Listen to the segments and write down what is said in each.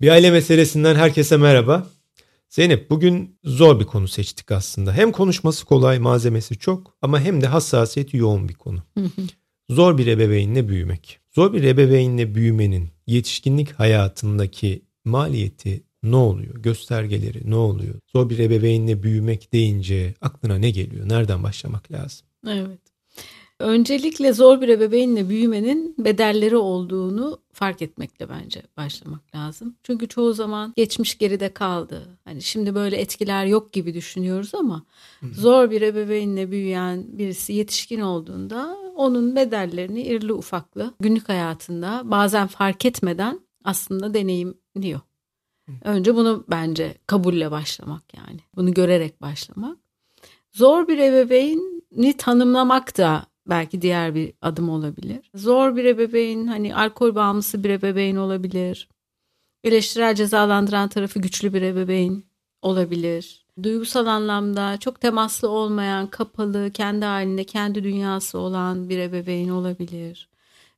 Bir aile meselesinden herkese merhaba. Zeynep bugün zor bir konu seçtik aslında. Hem konuşması kolay, malzemesi çok ama hem de hassasiyeti yoğun bir konu. zor bir ebeveynle büyümek. Zor bir ebeveynle büyümenin yetişkinlik hayatındaki maliyeti ne oluyor? Göstergeleri ne oluyor? Zor bir ebeveynle büyümek deyince aklına ne geliyor? Nereden başlamak lazım? Evet. Öncelikle zor bir ebeveynle büyümenin bedelleri olduğunu fark etmekle bence başlamak lazım. Çünkü çoğu zaman geçmiş geride kaldı. Hani şimdi böyle etkiler yok gibi düşünüyoruz ama Hı. zor bir ebeveynle büyüyen birisi yetişkin olduğunda onun bedellerini irli ufaklı günlük hayatında bazen fark etmeden aslında deneyimliyor. Önce bunu bence kabulle başlamak yani. Bunu görerek başlamak. Zor bir ebeveyni tanımlamak da belki diğer bir adım olabilir. Zor bir ebeveyn hani alkol bağımlısı bir ebeveyn olabilir. Eleştirel cezalandıran tarafı güçlü bir ebeveyn olabilir. Duygusal anlamda çok temaslı olmayan, kapalı, kendi halinde, kendi dünyası olan bir ebeveyn olabilir.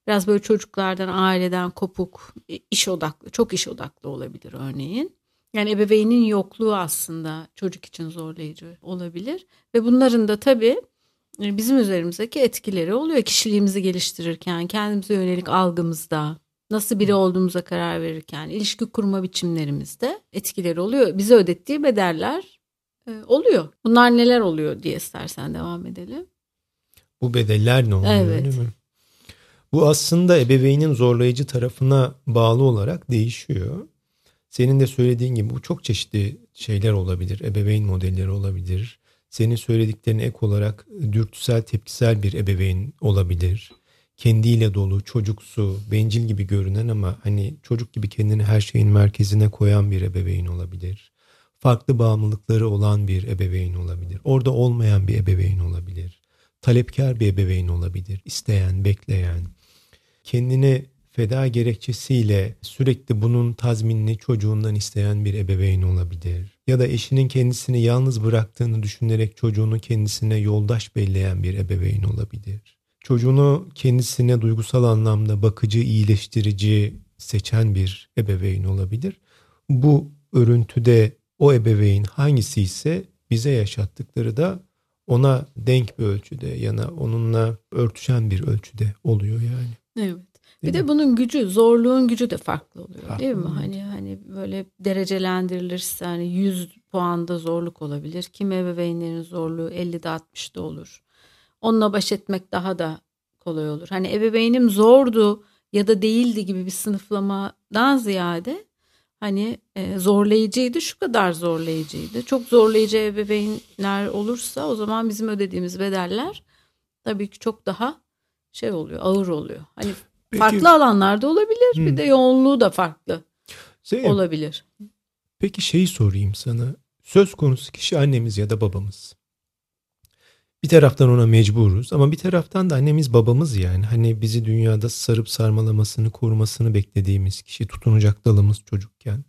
Biraz böyle çocuklardan, aileden kopuk, iş odaklı, çok iş odaklı olabilir örneğin. Yani ebeveynin yokluğu aslında çocuk için zorlayıcı olabilir. Ve bunların da tabii bizim üzerimizdeki etkileri oluyor. Kişiliğimizi geliştirirken, kendimize yönelik algımızda, nasıl biri olduğumuza karar verirken, ilişki kurma biçimlerimizde etkileri oluyor. Bize ödettiği bedeller e, oluyor. Bunlar neler oluyor diye istersen devam edelim. Bu bedeller ne oluyor evet. değil mi? Bu aslında ebeveynin zorlayıcı tarafına bağlı olarak değişiyor. Senin de söylediğin gibi bu çok çeşitli şeyler olabilir. Ebeveyn modelleri olabilir senin söylediklerine ek olarak dürtüsel tepkisel bir ebeveyn olabilir. Kendiyle dolu, çocuksu, bencil gibi görünen ama hani çocuk gibi kendini her şeyin merkezine koyan bir ebeveyn olabilir. Farklı bağımlılıkları olan bir ebeveyn olabilir. Orada olmayan bir ebeveyn olabilir. Talepkar bir ebeveyn olabilir. İsteyen, bekleyen. Kendini feda gerekçesiyle sürekli bunun tazminini çocuğundan isteyen bir ebeveyn olabilir. Ya da eşinin kendisini yalnız bıraktığını düşünerek çocuğunu kendisine yoldaş belleyen bir ebeveyn olabilir. Çocuğunu kendisine duygusal anlamda bakıcı, iyileştirici seçen bir ebeveyn olabilir. Bu örüntüde o ebeveyn hangisi ise bize yaşattıkları da ona denk bir ölçüde yana onunla örtüşen bir ölçüde oluyor yani. Evet bir de bunun gücü, zorluğun gücü de farklı oluyor farklı. değil mi? Hani hani böyle derecelendirilirse hani 100 puanda zorluk olabilir. Kim ebeveynlerin zorluğu 50'de 60'da olur. Onunla baş etmek daha da kolay olur. Hani ebeveynim zordu ya da değildi gibi bir sınıflamadan ziyade hani e, zorlayıcıydı şu kadar zorlayıcıydı. Çok zorlayıcı ebeveynler olursa o zaman bizim ödediğimiz bedeller tabii ki çok daha şey oluyor ağır oluyor. Hani Peki, farklı alanlarda olabilir. Hmm. Bir de yoğunluğu da farklı Zeynep, olabilir. Peki şeyi sorayım sana. Söz konusu kişi annemiz ya da babamız. Bir taraftan ona mecburuz ama bir taraftan da annemiz babamız yani. Hani bizi dünyada sarıp sarmalamasını, korumasını beklediğimiz kişi tutunacak dalımız çocukken.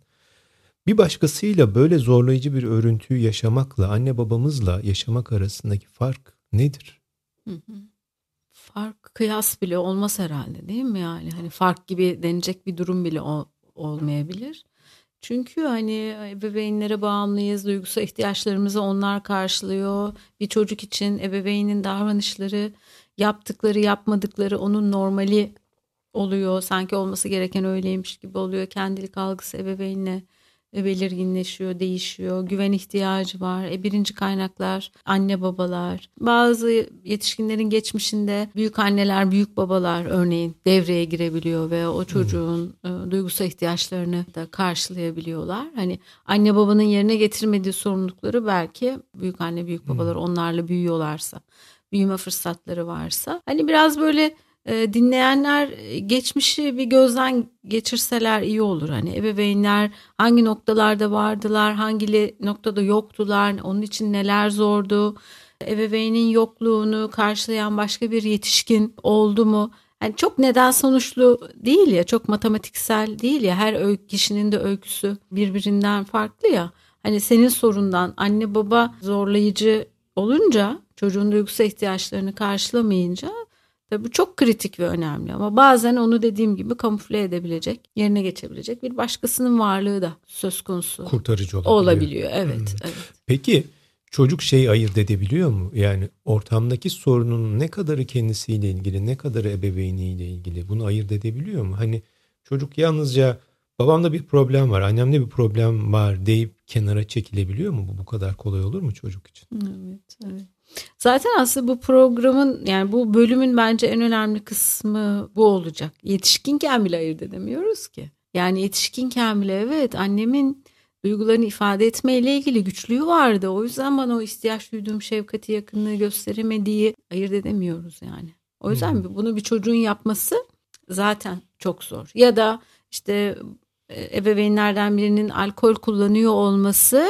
Bir başkasıyla böyle zorlayıcı bir örüntüyü yaşamakla anne babamızla yaşamak arasındaki fark nedir? Hı hı fark kıyas bile olmaz herhalde değil mi yani hani fark gibi denecek bir durum bile ol, olmayabilir. Çünkü hani ebeveynlere bağımlıyız, duygusal ihtiyaçlarımızı onlar karşılıyor. Bir çocuk için ebeveynin davranışları, yaptıkları, yapmadıkları onun normali oluyor. Sanki olması gereken öyleymiş gibi oluyor. Kendilik algısı ebeveynle belirginleşiyor, değişiyor. Güven ihtiyacı var. E, birinci kaynaklar anne babalar. Bazı yetişkinlerin geçmişinde büyük anneler, büyük babalar örneğin devreye girebiliyor ve o çocuğun hmm. e, duygusal ihtiyaçlarını da karşılayabiliyorlar. Hani anne babanın yerine getirmediği sorumlulukları belki büyük anne, büyük babalar hmm. onlarla büyüyorlarsa, büyüme fırsatları varsa. Hani biraz böyle e, dinleyenler e, geçmişi bir gözden geçirseler iyi olur. Hani ebeveynler hangi noktalarda vardılar, hangi noktada yoktular, onun için neler zordu, ebeveynin yokluğunu karşılayan başka bir yetişkin oldu mu? Yani çok neden sonuçlu değil ya, çok matematiksel değil ya. Her öykü, kişinin de öyküsü birbirinden farklı ya. Hani senin sorundan anne baba zorlayıcı olunca çocuğun duygusal ihtiyaçlarını karşılamayınca Tabii bu çok kritik ve önemli ama bazen onu dediğim gibi kamufle edebilecek, yerine geçebilecek bir başkasının varlığı da söz konusu. Kurtarıcı olabiliyor. Olabiliyor evet. Hmm. evet. Peki çocuk şey ayırt edebiliyor mu? Yani ortamdaki sorunun ne kadarı kendisiyle ilgili, ne kadarı ebeveyniyle ilgili bunu ayırt edebiliyor mu? Hani çocuk yalnızca babamda bir problem var, annemde bir problem var deyip kenara çekilebiliyor mu? Bu bu kadar kolay olur mu çocuk için? Evet, evet. Zaten aslında bu programın yani bu bölümün bence en önemli kısmı bu olacak. Yetişkinken bile ayırt edemiyoruz ki. Yani yetişkinken bile evet annemin duygularını ifade etmeyle ilgili güçlüğü vardı. O yüzden bana o ihtiyaç duyduğum şefkati yakınlığı gösteremediği ayırt edemiyoruz yani. O yüzden hmm. bunu bir çocuğun yapması zaten çok zor. Ya da işte e, ebeveynlerden birinin alkol kullanıyor olması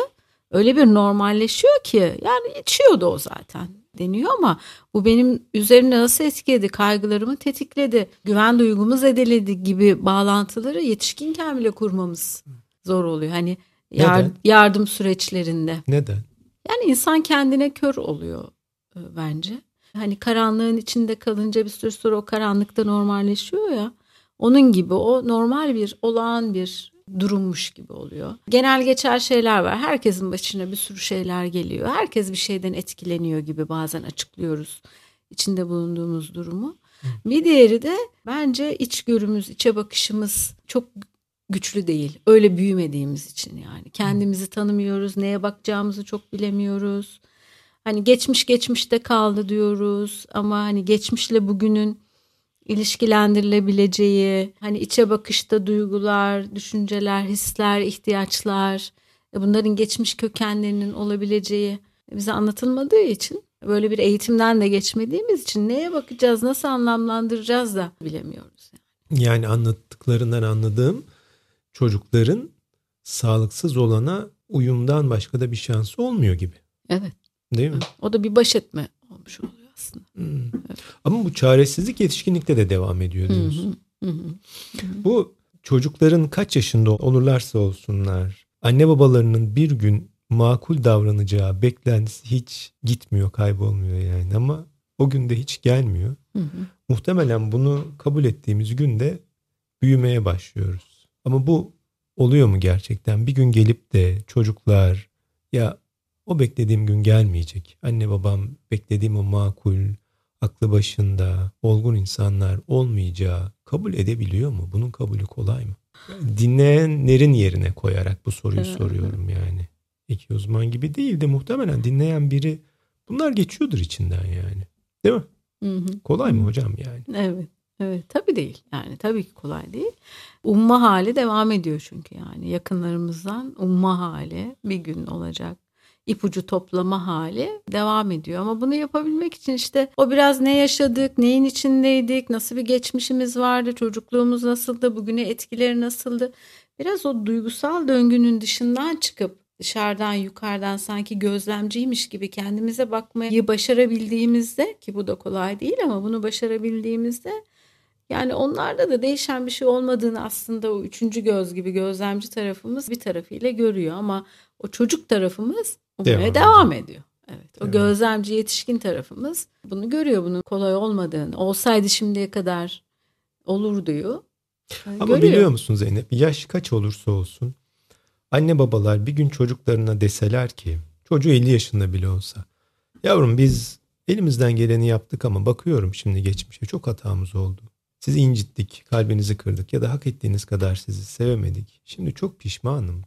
öyle bir normalleşiyor ki yani içiyordu o zaten deniyor ama bu benim üzerine nasıl etkiledi, kaygılarımı tetikledi, güven duygumu zedeledi gibi bağlantıları yetişkinken bile kurmamız zor oluyor. Hani yar, yardım süreçlerinde. Neden? Yani insan kendine kör oluyor e, bence. Hani karanlığın içinde kalınca bir süre sonra o karanlıkta normalleşiyor ya. Onun gibi o normal bir olağan bir durummuş gibi oluyor. Genel geçer şeyler var. Herkesin başına bir sürü şeyler geliyor. Herkes bir şeyden etkileniyor gibi bazen açıklıyoruz içinde bulunduğumuz durumu. Bir diğeri de bence içgörümüz, içe bakışımız çok güçlü değil. Öyle büyümediğimiz için yani. Kendimizi tanımıyoruz, neye bakacağımızı çok bilemiyoruz. Hani geçmiş geçmişte kaldı diyoruz ama hani geçmişle bugünün ilişkilendirilebileceği, hani içe bakışta duygular, düşünceler, hisler, ihtiyaçlar, e, bunların geçmiş kökenlerinin olabileceği bize anlatılmadığı için böyle bir eğitimden de geçmediğimiz için neye bakacağız, nasıl anlamlandıracağız da bilemiyoruz. Yani, yani anlattıklarından anladığım çocukların sağlıksız olana uyumdan başka da bir şansı olmuyor gibi. Evet. Değil mi? O da bir baş etme olmuş oluyor aslında. Hmm. Evet. Ama bu çaresizlik yetişkinlikte de devam ediyor diyorsun. Hı hı. Hı hı. Bu çocukların kaç yaşında olurlarsa olsunlar anne babalarının bir gün makul davranacağı beklentisi hiç gitmiyor, kaybolmuyor yani ama o günde hiç gelmiyor. Hı hı. Muhtemelen bunu kabul ettiğimiz günde büyümeye başlıyoruz. Ama bu oluyor mu gerçekten? Bir gün gelip de çocuklar ya o beklediğim gün gelmeyecek. Anne babam beklediğim o makul, aklı başında, olgun insanlar olmayacağı kabul edebiliyor mu? Bunun kabulü kolay mı? Dinleyenlerin yerine koyarak bu soruyu soruyorum yani. İki uzman gibi değil de muhtemelen dinleyen biri bunlar geçiyordur içinden yani. Değil mi? Hı hı. Kolay mı hocam yani? Evet. Evet tabii değil yani tabii ki kolay değil. Umma hali devam ediyor çünkü yani yakınlarımızdan umma hali bir gün olacak ipucu toplama hali devam ediyor. Ama bunu yapabilmek için işte o biraz ne yaşadık, neyin içindeydik, nasıl bir geçmişimiz vardı, çocukluğumuz nasıldı, bugüne etkileri nasıldı. Biraz o duygusal döngünün dışından çıkıp dışarıdan yukarıdan sanki gözlemciymiş gibi kendimize bakmayı başarabildiğimizde ki bu da kolay değil ama bunu başarabildiğimizde yani onlarda da değişen bir şey olmadığını aslında o üçüncü göz gibi gözlemci tarafımız bir tarafıyla görüyor ama o çocuk tarafımız Ummaya devam, devam ediyor. Evet. O devam. gözlemci yetişkin tarafımız bunu görüyor. Bunun kolay olmadığını. Olsaydı şimdiye kadar olur diyor. Yani Ama görüyor. biliyor musun Zeynep? Yaş kaç olursa olsun anne babalar bir gün çocuklarına deseler ki çocuğu 50 yaşında bile olsa yavrum biz elimizden geleni yaptık ama bakıyorum şimdi geçmişe çok hatamız oldu. Sizi incittik, kalbinizi kırdık ya da hak ettiğiniz kadar sizi sevemedik. Şimdi çok pişmanım.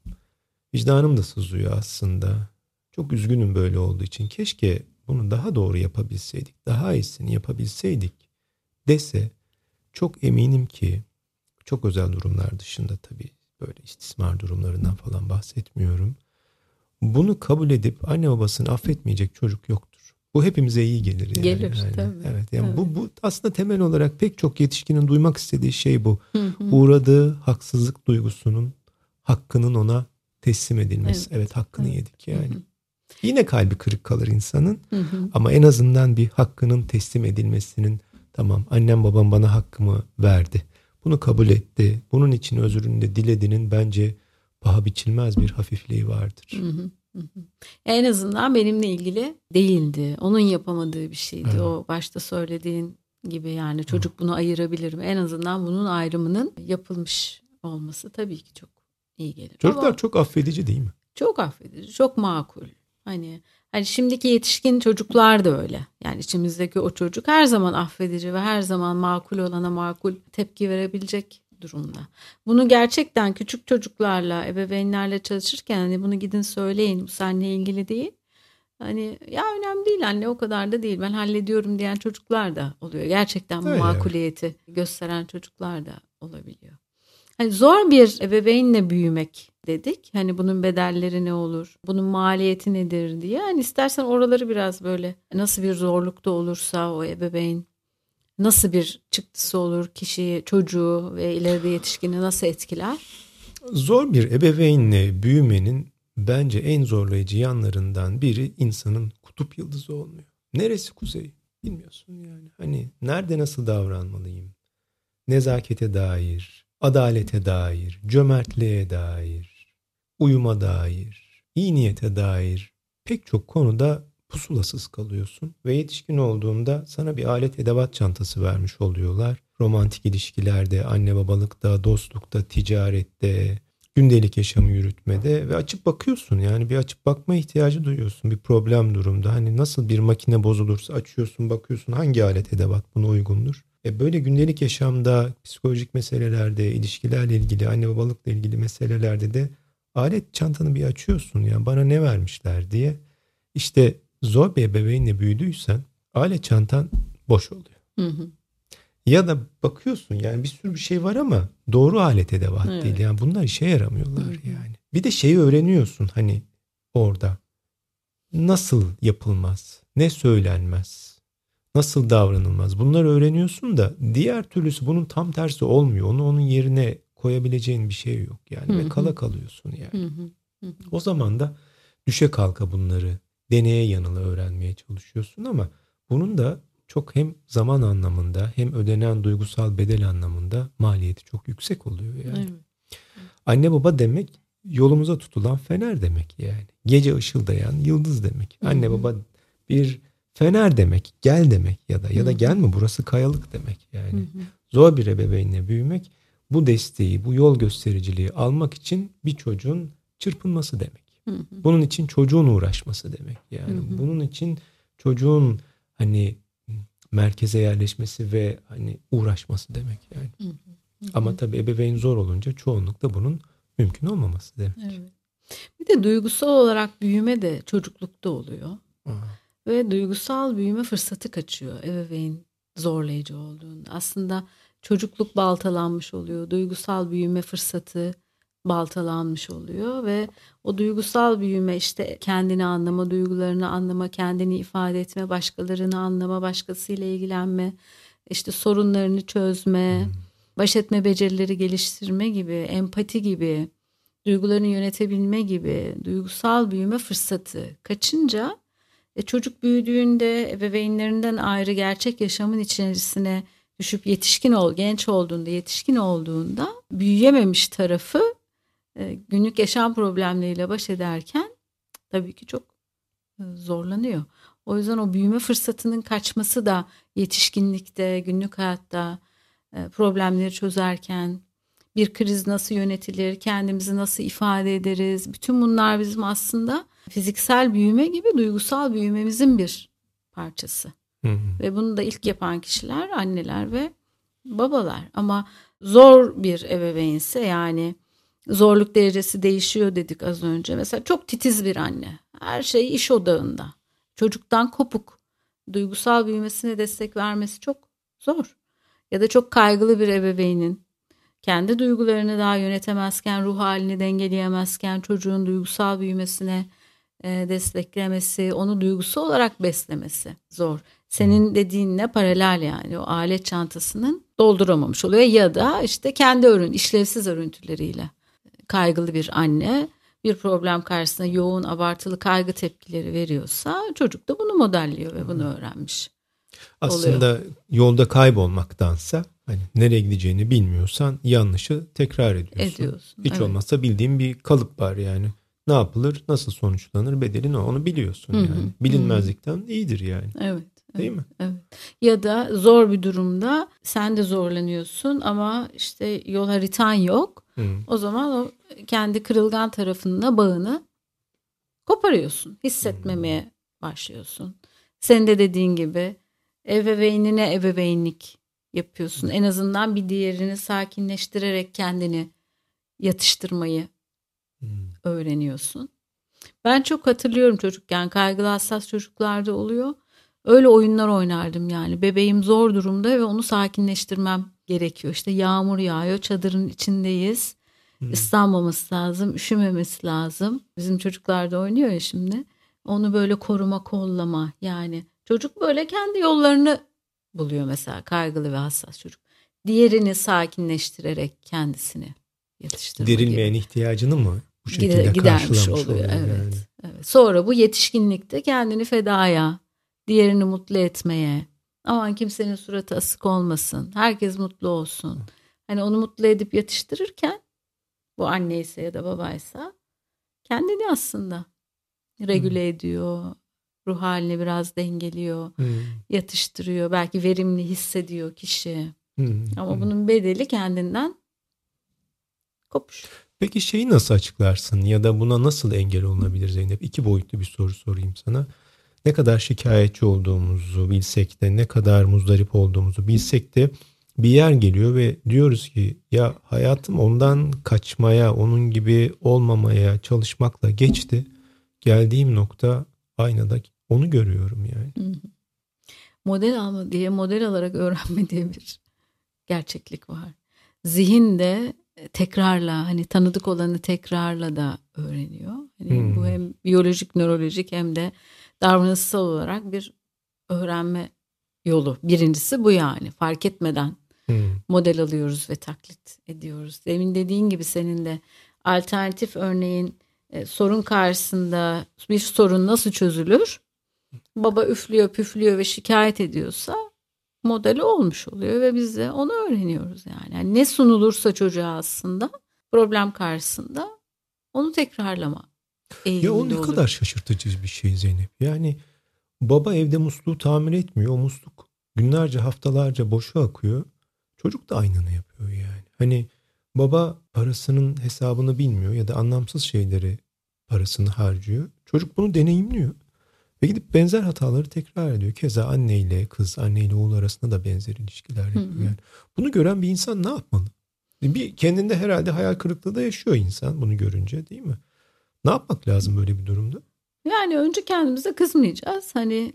Vicdanım da sızlıyor aslında. Çok üzgünüm böyle olduğu için. Keşke bunu daha doğru yapabilseydik, daha iyisini yapabilseydik dese çok eminim ki çok özel durumlar dışında tabii böyle istismar durumlarından falan bahsetmiyorum. Bunu kabul edip anne babasını affetmeyecek çocuk yoktur. Bu hepimize iyi gelir yani. Gelir yani, tabii. Evet yani evet. bu bu aslında temel olarak pek çok yetişkinin duymak istediği şey bu. Hı hı. Uğradığı haksızlık duygusunun hakkının ona teslim edilmesi. Evet, evet hakkını evet. yedik yani. Hı hı. Yine kalbi kırık kalır insanın. Hı hı. Ama en azından bir hakkının teslim edilmesinin tamam annem babam bana hakkımı verdi. Bunu kabul etti. Bunun için özrünü de dilediğinin bence paha biçilmez bir hafifliği vardır. Hı hı. En azından benimle ilgili değildi. Onun yapamadığı bir şeydi. Evet. O başta söylediğin gibi yani çocuk bunu ayırabilir mi? En azından bunun ayrımının yapılmış olması tabii ki çok iyi gelir. Çocuklar Ama çok affedici değil mi? Çok affedici, çok makul. Hani hani şimdiki yetişkin çocuklar da öyle. Yani içimizdeki o çocuk her zaman affedici ve her zaman makul olana makul tepki verebilecek durumda. Bunu gerçekten küçük çocuklarla, ebeveynlerle çalışırken hani bunu gidin söyleyin bu seninle ilgili değil. Hani ya önemli değil anne o kadar da değil ben hallediyorum diyen çocuklar da oluyor. Gerçekten bu Öyle. makuliyeti gösteren çocuklar da olabiliyor. Hani zor bir ebeveynle büyümek dedik. Hani bunun bedelleri ne olur? Bunun maliyeti nedir diye. Hani istersen oraları biraz böyle nasıl bir zorlukta olursa o ebeveyn nasıl bir çıktısı olur kişiyi, çocuğu ve ileride yetişkini nasıl etkiler? Zor bir ebeveynle büyümenin bence en zorlayıcı yanlarından biri insanın kutup yıldızı olmuyor. Neresi kuzey? Bilmiyorsun yani. Hani nerede nasıl davranmalıyım? Nezakete dair, adalete dair, cömertliğe dair, uyuma dair, iyi niyete dair pek çok konuda pusulasız kalıyorsun ve yetişkin olduğunda sana bir alet edevat çantası vermiş oluyorlar. Romantik ilişkilerde, anne babalıkta, dostlukta, ticarette, gündelik yaşamı yürütmede ve açıp bakıyorsun yani bir açıp bakma ihtiyacı duyuyorsun bir problem durumda. Hani nasıl bir makine bozulursa açıyorsun bakıyorsun hangi alet edevat buna uygundur. E böyle gündelik yaşamda psikolojik meselelerde ilişkilerle ilgili anne babalıkla ilgili meselelerde de alet çantanı bir açıyorsun yani bana ne vermişler diye. İşte zor bir ebeveynle büyüdüysen alet çantan boş oluyor. Hı hı. Ya da bakıyorsun yani bir sürü bir şey var ama doğru alet edevat evet. değil. Yani bunlar işe yaramıyorlar hı. yani. Bir de şeyi öğreniyorsun hani orada. Nasıl yapılmaz? Ne söylenmez? Nasıl davranılmaz? Bunları öğreniyorsun da diğer türlüsü bunun tam tersi olmuyor. Onu onun yerine koyabileceğin bir şey yok yani hı hı. ve kala kalıyorsun yani. Hı hı. Hı hı. O zaman da düşe kalka bunları deneye yanıla öğrenmeye çalışıyorsun ama bunun da çok hem zaman anlamında hem ödenen duygusal bedel anlamında maliyeti çok yüksek oluyor yani. Evet. Anne baba demek yolumuza tutulan fener demek yani. Gece ışıldayan yıldız demek. Hı-hı. Anne baba bir fener demek, gel demek ya da ya da gelme burası kayalık demek yani. Zor bir ebeveynle büyümek bu desteği, bu yol göstericiliği almak için bir çocuğun çırpınması demek. Bunun için çocuğun uğraşması demek. Yani hı hı. bunun için çocuğun hani merkeze yerleşmesi ve hani uğraşması demek yani. Hı hı. Ama tabii ebeveyn zor olunca çoğunlukla bunun mümkün olmaması demek. Evet. Bir de duygusal olarak büyüme de çocuklukta oluyor. Aha. Ve duygusal büyüme fırsatı kaçıyor ebeveyn zorlayıcı olduğunda. Aslında çocukluk baltalanmış oluyor. Duygusal büyüme fırsatı baltalanmış oluyor ve o duygusal büyüme işte kendini anlama, duygularını anlama, kendini ifade etme, başkalarını anlama, başkasıyla ilgilenme, işte sorunlarını çözme, baş etme becerileri geliştirme gibi, empati gibi, duygularını yönetebilme gibi duygusal büyüme fırsatı kaçınca e, çocuk büyüdüğünde ebeveynlerinden ayrı gerçek yaşamın içerisine düşüp yetişkin ol, genç olduğunda, yetişkin olduğunda büyüyememiş tarafı e, günlük yaşam problemleriyle baş ederken tabii ki çok e, zorlanıyor. O yüzden o büyüme fırsatının kaçması da yetişkinlikte, günlük hayatta e, problemleri çözerken bir kriz nasıl yönetilir, kendimizi nasıl ifade ederiz, bütün bunlar bizim aslında fiziksel büyüme gibi duygusal büyümemizin bir parçası. Hı hı. Ve bunu da ilk yapan kişiler anneler ve babalar. Ama zor bir ebeveynse yani zorluk derecesi değişiyor dedik az önce. Mesela çok titiz bir anne. Her şey iş odağında. Çocuktan kopuk. Duygusal büyümesine destek vermesi çok zor. Ya da çok kaygılı bir ebeveynin kendi duygularını daha yönetemezken, ruh halini dengeleyemezken çocuğun duygusal büyümesine desteklemesi, onu duygusu olarak beslemesi zor. Senin dediğinle paralel yani o alet çantasının dolduramamış oluyor ya da işte kendi örün, işlevsiz örüntüleriyle kaygılı bir anne bir problem karşısında yoğun abartılı kaygı tepkileri veriyorsa çocuk da bunu modelliyor ve bunu öğrenmiş. Aslında oluyor. yolda kaybolmaktansa hani nereye gideceğini bilmiyorsan yanlışı tekrar ediyorsun. Ediyorsun. Hiç evet. olmazsa bildiğin bir kalıp var yani. Ne yapılır, nasıl sonuçlanır, bedeli ne onu biliyorsun yani. Hı hı. Bilinmezlikten hı. iyidir yani. Evet, Değil mi? Evet. Ya da zor bir durumda sen de zorlanıyorsun ama işte yol haritan yok. Hı. O zaman o kendi kırılgan tarafına bağını koparıyorsun. Hissetmemeye Hı. başlıyorsun. Sen de dediğin gibi ebeveynine ebeveynlik yapıyorsun. En azından bir diğerini sakinleştirerek kendini yatıştırmayı. Öğreniyorsun. Ben çok hatırlıyorum çocukken kaygılı hassas çocuklarda oluyor. Öyle oyunlar oynardım yani. Bebeğim zor durumda ve onu sakinleştirmem gerekiyor. İşte yağmur yağıyor, çadırın içindeyiz. Hmm. Islanmaması lazım, üşümemesi lazım. Bizim çocuklar da oynuyor ya şimdi. Onu böyle koruma, kollama yani. Çocuk böyle kendi yollarını buluyor mesela kaygılı ve hassas çocuk. Diğerini sakinleştirerek kendisini yatıştırma Derilmeyen gibi. ihtiyacını mı bu şekilde Gider, gidermiş oluyor? oluyor evet, yani. evet. Sonra bu yetişkinlikte kendini fedaya, diğerini mutlu etmeye. Aman kimsenin suratı asık olmasın. Herkes mutlu olsun. Hani onu mutlu edip yatıştırırken bu anne ise ya da babaysa kendini aslında regüle hmm. ediyor. Ruh halini biraz dengeliyor. Hmm. Yatıştırıyor. Belki verimli hissediyor kişi. Hmm. Ama hmm. bunun bedeli kendinden kopuş. Peki şeyi nasıl açıklarsın ya da buna nasıl engel olunabilir Zeynep? İki boyutlu bir soru sorayım sana. Ne kadar şikayetçi olduğumuzu bilsek de ne kadar muzdarip olduğumuzu bilsek de bir yer geliyor ve diyoruz ki ya hayatım ondan kaçmaya, onun gibi olmamaya çalışmakla geçti. Geldiğim nokta aynada onu görüyorum yani. Model alma diye model alarak öğrenme diye bir gerçeklik var. Zihin de tekrarla hani tanıdık olanı tekrarla da öğreniyor. Hani hmm. Bu hem biyolojik, nörolojik hem de davranışsal olarak bir öğrenme yolu. Birincisi bu yani fark etmeden hmm. model alıyoruz ve taklit ediyoruz. Demin dediğin gibi senin de alternatif örneğin e, sorun karşısında bir sorun nasıl çözülür? Baba üflüyor, püflüyor ve şikayet ediyorsa modeli olmuş oluyor ve biz de onu öğreniyoruz yani. yani ne sunulursa çocuğa aslında problem karşısında onu tekrarlama. Ya o ne olur. kadar şaşırtıcı bir şey Zeynep. Yani baba evde musluğu tamir etmiyor. O musluk günlerce haftalarca boşa akıyor. Çocuk da aynını yapıyor yani. Hani baba parasının hesabını bilmiyor ya da anlamsız şeyleri parasını harcıyor. Çocuk bunu deneyimliyor. Ve gidip benzer hataları tekrar ediyor. Keza anneyle kız, anneyle oğul arasında da benzer ilişkiler yapıyor. Yani bunu gören bir insan ne yapmalı? Bir kendinde herhalde hayal kırıklığı da yaşıyor insan bunu görünce değil mi? Ne yapmak lazım böyle bir durumda? Yani önce kendimize kızmayacağız. Hani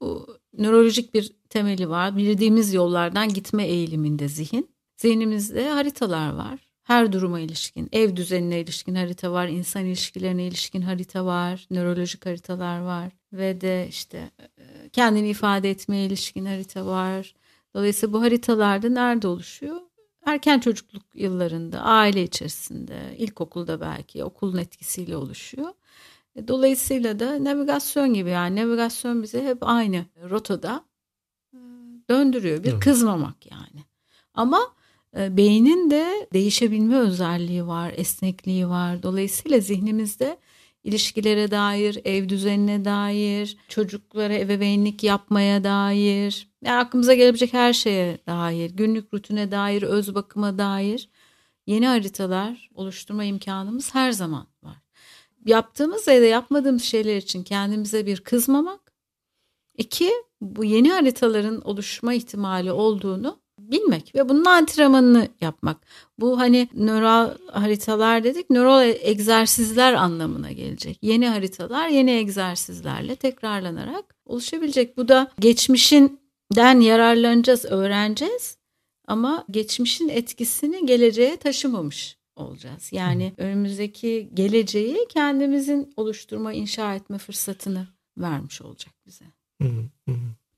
bu nörolojik bir temeli var. Bildiğimiz yollardan gitme eğiliminde zihin. Zihnimizde haritalar var her duruma ilişkin, ev düzenine ilişkin harita var, insan ilişkilerine ilişkin harita var, nörolojik haritalar var ve de işte e, kendini ifade etmeye ilişkin harita var. Dolayısıyla bu haritalarda nerede oluşuyor? Erken çocukluk yıllarında, aile içerisinde, ilkokulda belki okulun etkisiyle oluşuyor. E, dolayısıyla da navigasyon gibi yani navigasyon bize hep aynı rotada e, döndürüyor. Bir kızmamak yani. Ama beynin de değişebilme özelliği var, esnekliği var. Dolayısıyla zihnimizde ilişkilere dair, ev düzenine dair, çocuklara ebeveynlik yapmaya dair, yani aklımıza gelebilecek her şeye dair, günlük rutine dair, öz bakıma dair yeni haritalar oluşturma imkanımız her zaman var. Yaptığımız ya da yapmadığımız şeyler için kendimize bir kızmamak. İki, bu yeni haritaların oluşma ihtimali olduğunu bilmek ve bunun antrenmanını yapmak. Bu hani nöral haritalar dedik, nöral egzersizler anlamına gelecek. Yeni haritalar yeni egzersizlerle tekrarlanarak oluşabilecek. Bu da geçmişinden yararlanacağız, öğreneceğiz ama geçmişin etkisini geleceğe taşımamış olacağız. Yani önümüzdeki geleceği kendimizin oluşturma, inşa etme fırsatını vermiş olacak bize.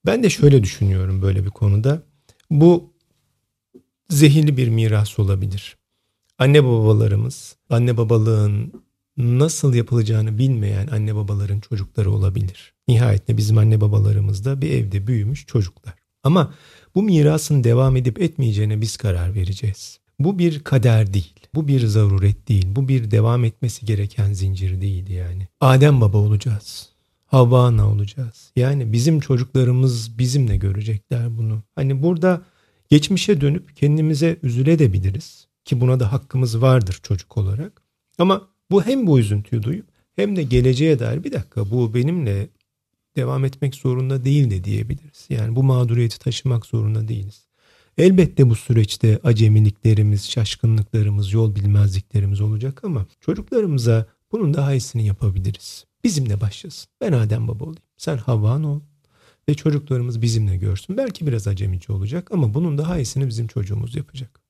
Ben de şöyle düşünüyorum böyle bir konuda. Bu zehirli bir miras olabilir. Anne babalarımız, anne babalığın nasıl yapılacağını bilmeyen anne babaların çocukları olabilir. Nihayetinde bizim anne babalarımız da bir evde büyümüş çocuklar. Ama bu mirasın devam edip etmeyeceğine biz karar vereceğiz. Bu bir kader değil. Bu bir zaruret değil. Bu bir devam etmesi gereken zincir değil yani. Adem baba olacağız. Havana olacağız. Yani bizim çocuklarımız bizimle görecekler bunu. Hani burada geçmişe dönüp kendimize üzülebiliriz ki buna da hakkımız vardır çocuk olarak. Ama bu hem bu üzüntüyü duyup hem de geleceğe dair bir dakika bu benimle devam etmek zorunda değil de diyebiliriz. Yani bu mağduriyeti taşımak zorunda değiliz. Elbette bu süreçte acemiliklerimiz, şaşkınlıklarımız, yol bilmezliklerimiz olacak ama çocuklarımıza bunun daha iyisini yapabiliriz. Bizimle başlasın. Ben Adem Baba olayım. Sen Havvan ol. Ve çocuklarımız bizimle görsün. Belki biraz acemici olacak ama bunun daha iyisini bizim çocuğumuz yapacak.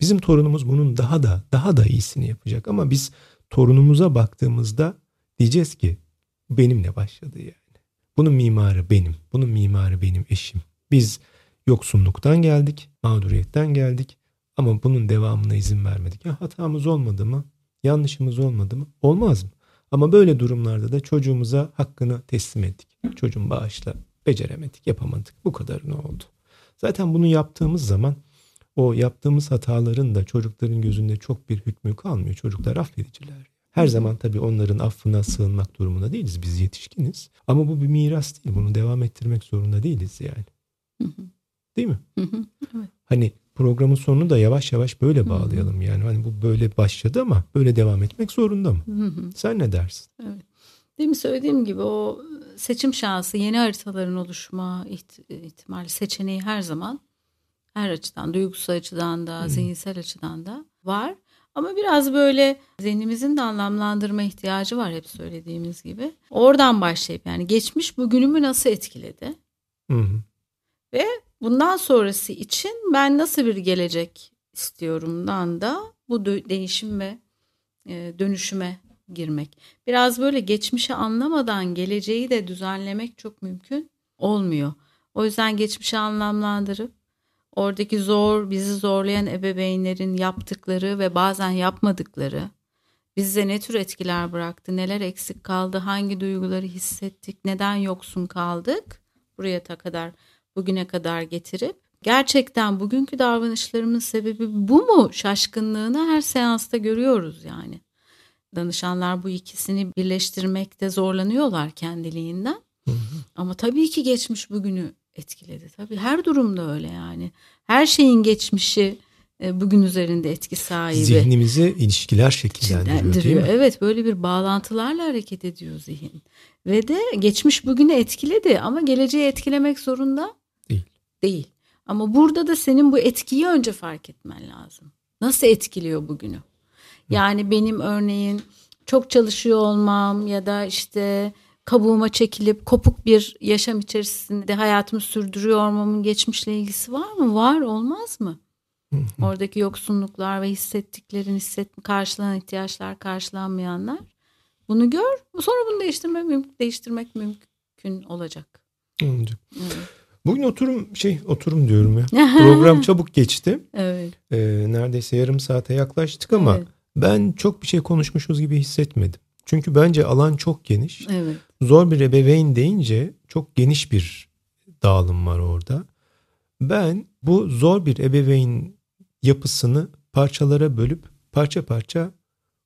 Bizim torunumuz bunun daha da daha da iyisini yapacak ama biz torunumuza baktığımızda diyeceğiz ki benimle başladı yani. Bunun mimarı benim. Bunun mimarı benim eşim. Biz yoksunluktan geldik, mağduriyetten geldik ama bunun devamına izin vermedik. Ya hatamız olmadı mı? Yanlışımız olmadı mı? Olmaz mı? Ama böyle durumlarda da çocuğumuza hakkını teslim ettik. Çocuğun bağışla beceremedik, yapamadık. Bu kadar ne oldu? Zaten bunu yaptığımız zaman o yaptığımız hataların da çocukların gözünde çok bir hükmü kalmıyor. Çocuklar affediciler. Her zaman tabii onların affına sığınmak durumunda değiliz. Biz yetişkiniz. Ama bu bir miras değil. Bunu devam ettirmek zorunda değiliz yani. Değil mi? evet. Hani programın sonunu da yavaş yavaş böyle bağlayalım yani. Hani bu böyle başladı ama böyle devam etmek zorunda mı? Sen ne dersin? Evet. Değil mi söylediğim gibi o seçim şansı, yeni haritaların oluşma ihtimali, seçeneği her zaman her açıdan, duygusal açıdan da, hmm. zihinsel açıdan da var. Ama biraz böyle zihnimizin de anlamlandırma ihtiyacı var hep söylediğimiz gibi. Oradan başlayıp yani geçmiş bugünümü nasıl etkiledi? Hı Ve bundan sonrası için ben nasıl bir gelecek istiyorumdan da bu değişim ve e, dönüşüme girmek. Biraz böyle geçmişi anlamadan geleceği de düzenlemek çok mümkün olmuyor. O yüzden geçmişi anlamlandırıp oradaki zor, bizi zorlayan ebeveynlerin yaptıkları ve bazen yapmadıkları bize ne tür etkiler bıraktı, neler eksik kaldı, hangi duyguları hissettik, neden yoksun kaldık buraya kadar, bugüne kadar getirip gerçekten bugünkü davranışlarımın sebebi bu mu şaşkınlığını her seansta görüyoruz yani. Danışanlar bu ikisini birleştirmekte zorlanıyorlar kendiliğinden. Hı hı. Ama tabii ki geçmiş bugünü etkiledi. Tabii her durumda öyle yani. Her şeyin geçmişi e, bugün üzerinde etki sahibi. Zihnimizi ilişkiler şekillendiriyor değil mi? Evet böyle bir bağlantılarla hareket ediyor zihin. Ve de geçmiş bugünü etkiledi ama geleceği etkilemek zorunda değil. Değil. Ama burada da senin bu etkiyi önce fark etmen lazım. Nasıl etkiliyor bugünü? Yani benim örneğin çok çalışıyor olmam ya da işte kabuğuma çekilip kopuk bir yaşam içerisinde hayatımı sürdürüyor olmamın geçmişle ilgisi var mı? Var olmaz mı? Oradaki yoksunluklar ve hissettiklerin hisset karşılanan ihtiyaçlar karşılanmayanlar. Bunu gör. Sonra bunu değiştirmek mümkün, değiştirmek mümkün olacak. Olacak. Evet. Bugün oturum şey oturum diyorum ya. Program çabuk geçti. Evet. Ee, neredeyse yarım saate yaklaştık ama evet. Ben çok bir şey konuşmuşuz gibi hissetmedim. Çünkü bence alan çok geniş. Evet. Zor bir ebeveyn deyince çok geniş bir dağılım var orada. Ben bu zor bir ebeveyn yapısını parçalara bölüp parça parça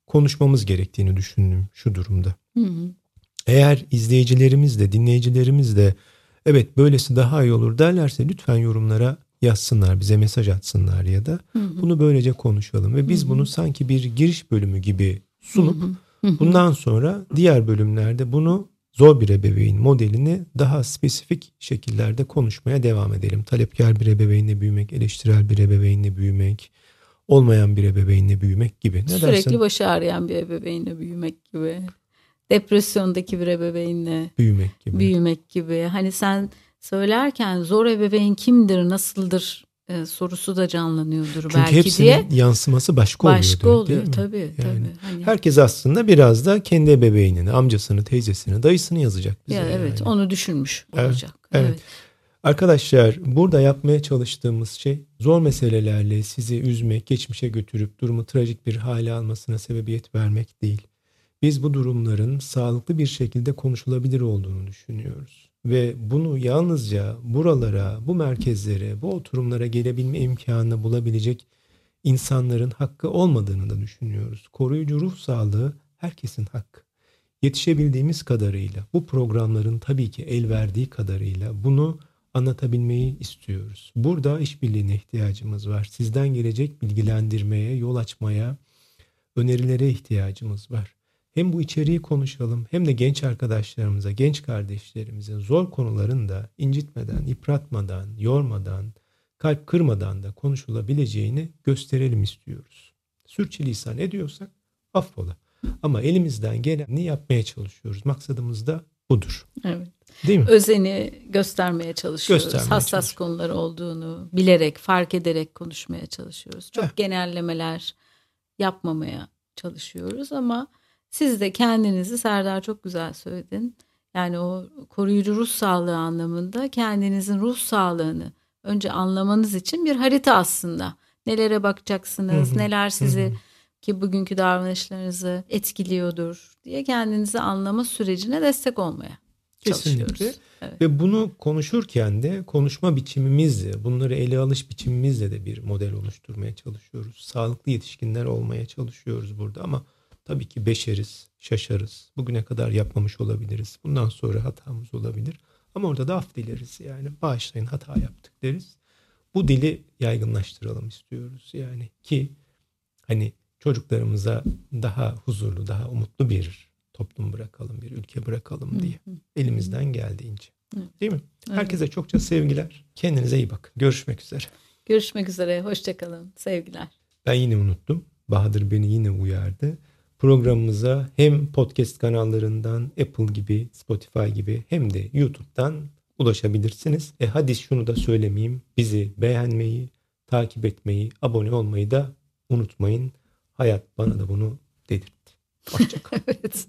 konuşmamız gerektiğini düşündüm şu durumda. Hı hı. Eğer izleyicilerimiz de dinleyicilerimiz de evet böylesi daha iyi olur derlerse lütfen yorumlara yazsınlar bize mesaj atsınlar ya da hı hı. bunu böylece konuşalım ve biz hı hı. bunu sanki bir giriş bölümü gibi sunup hı hı Bundan sonra diğer bölümlerde bunu zor bir ebeveyn modelini daha spesifik şekillerde konuşmaya devam edelim. Talepkar bir ebeveynle büyümek, eleştirel bir ebeveynle büyümek, olmayan bir ebeveynle büyümek gibi. Ne Sürekli dersin? başı ağrıyan bir ebeveynle büyümek gibi. Depresyondaki bir ebeveynle büyümek gibi. Büyümek gibi. Hani sen söylerken zor ebeveyn kimdir, nasıldır e, sorusu da canlanıyordur Çünkü belki hepsinin diye. yansıması başka oluyor. Başka oluyor tabii yani tabii. Hani... Herkes aslında biraz da kendi bebeğini, amcasını, teyzesini, dayısını yazacak bize. Ya, evet yani. onu düşünmüş olacak. Evet. evet. Arkadaşlar burada yapmaya çalıştığımız şey zor meselelerle sizi üzmek, geçmişe götürüp durumu trajik bir hale almasına sebebiyet vermek değil. Biz bu durumların sağlıklı bir şekilde konuşulabilir olduğunu düşünüyoruz ve bunu yalnızca buralara, bu merkezlere, bu oturumlara gelebilme imkanını bulabilecek insanların hakkı olmadığını da düşünüyoruz. Koruyucu ruh sağlığı herkesin hakkı. yetişebildiğimiz kadarıyla bu programların tabii ki el verdiği kadarıyla bunu anlatabilmeyi istiyoruz. Burada işbirliğine ihtiyacımız var. Sizden gelecek bilgilendirmeye, yol açmaya, önerilere ihtiyacımız var. Hem bu içeriği konuşalım hem de genç arkadaşlarımıza, genç kardeşlerimizin zor konuların da incitmeden, yıpratmadan, yormadan, kalp kırmadan da konuşulabileceğini gösterelim istiyoruz. Sürçülisan ediyorsak affola. Ama elimizden geleni yapmaya çalışıyoruz. Maksadımız da budur. Evet. Değil mi? Özeni göstermeye çalışıyoruz. Göstermeye Hassas konular olduğunu bilerek, fark ederek konuşmaya çalışıyoruz. Çok Heh. genellemeler yapmamaya çalışıyoruz ama siz de kendinizi Serdar çok güzel söyledin. Yani o koruyucu ruh sağlığı anlamında kendinizin ruh sağlığını önce anlamanız için bir harita aslında. Nelere bakacaksınız, hı hı. neler sizi hı ki bugünkü davranışlarınızı etkiliyordur diye kendinizi anlama sürecine destek olmaya Kesinlikle. Evet. Ve bunu konuşurken de konuşma biçimimizle, bunları ele alış biçimimizle de bir model oluşturmaya çalışıyoruz. Sağlıklı yetişkinler olmaya çalışıyoruz burada ama tabii ki beşeriz, şaşarız. Bugüne kadar yapmamış olabiliriz. Bundan sonra hatamız olabilir. Ama orada da af dileriz yani. Bağışlayın hata yaptık deriz. Bu dili yaygınlaştıralım istiyoruz yani ki hani çocuklarımıza daha huzurlu, daha umutlu bir toplum bırakalım, bir ülke bırakalım diye. Elimizden geldiğince. Değil mi? Herkese çokça sevgiler. Kendinize iyi bakın. Görüşmek üzere. Görüşmek üzere. Hoşçakalın. Sevgiler. Ben yine unuttum. Bahadır beni yine uyardı. Programımıza hem podcast kanallarından Apple gibi, Spotify gibi hem de YouTube'dan ulaşabilirsiniz. E hadi şunu da söylemeyeyim. Bizi beğenmeyi, takip etmeyi, abone olmayı da unutmayın. Hayat bana da bunu dedirtti. Hoşçakalın. evet.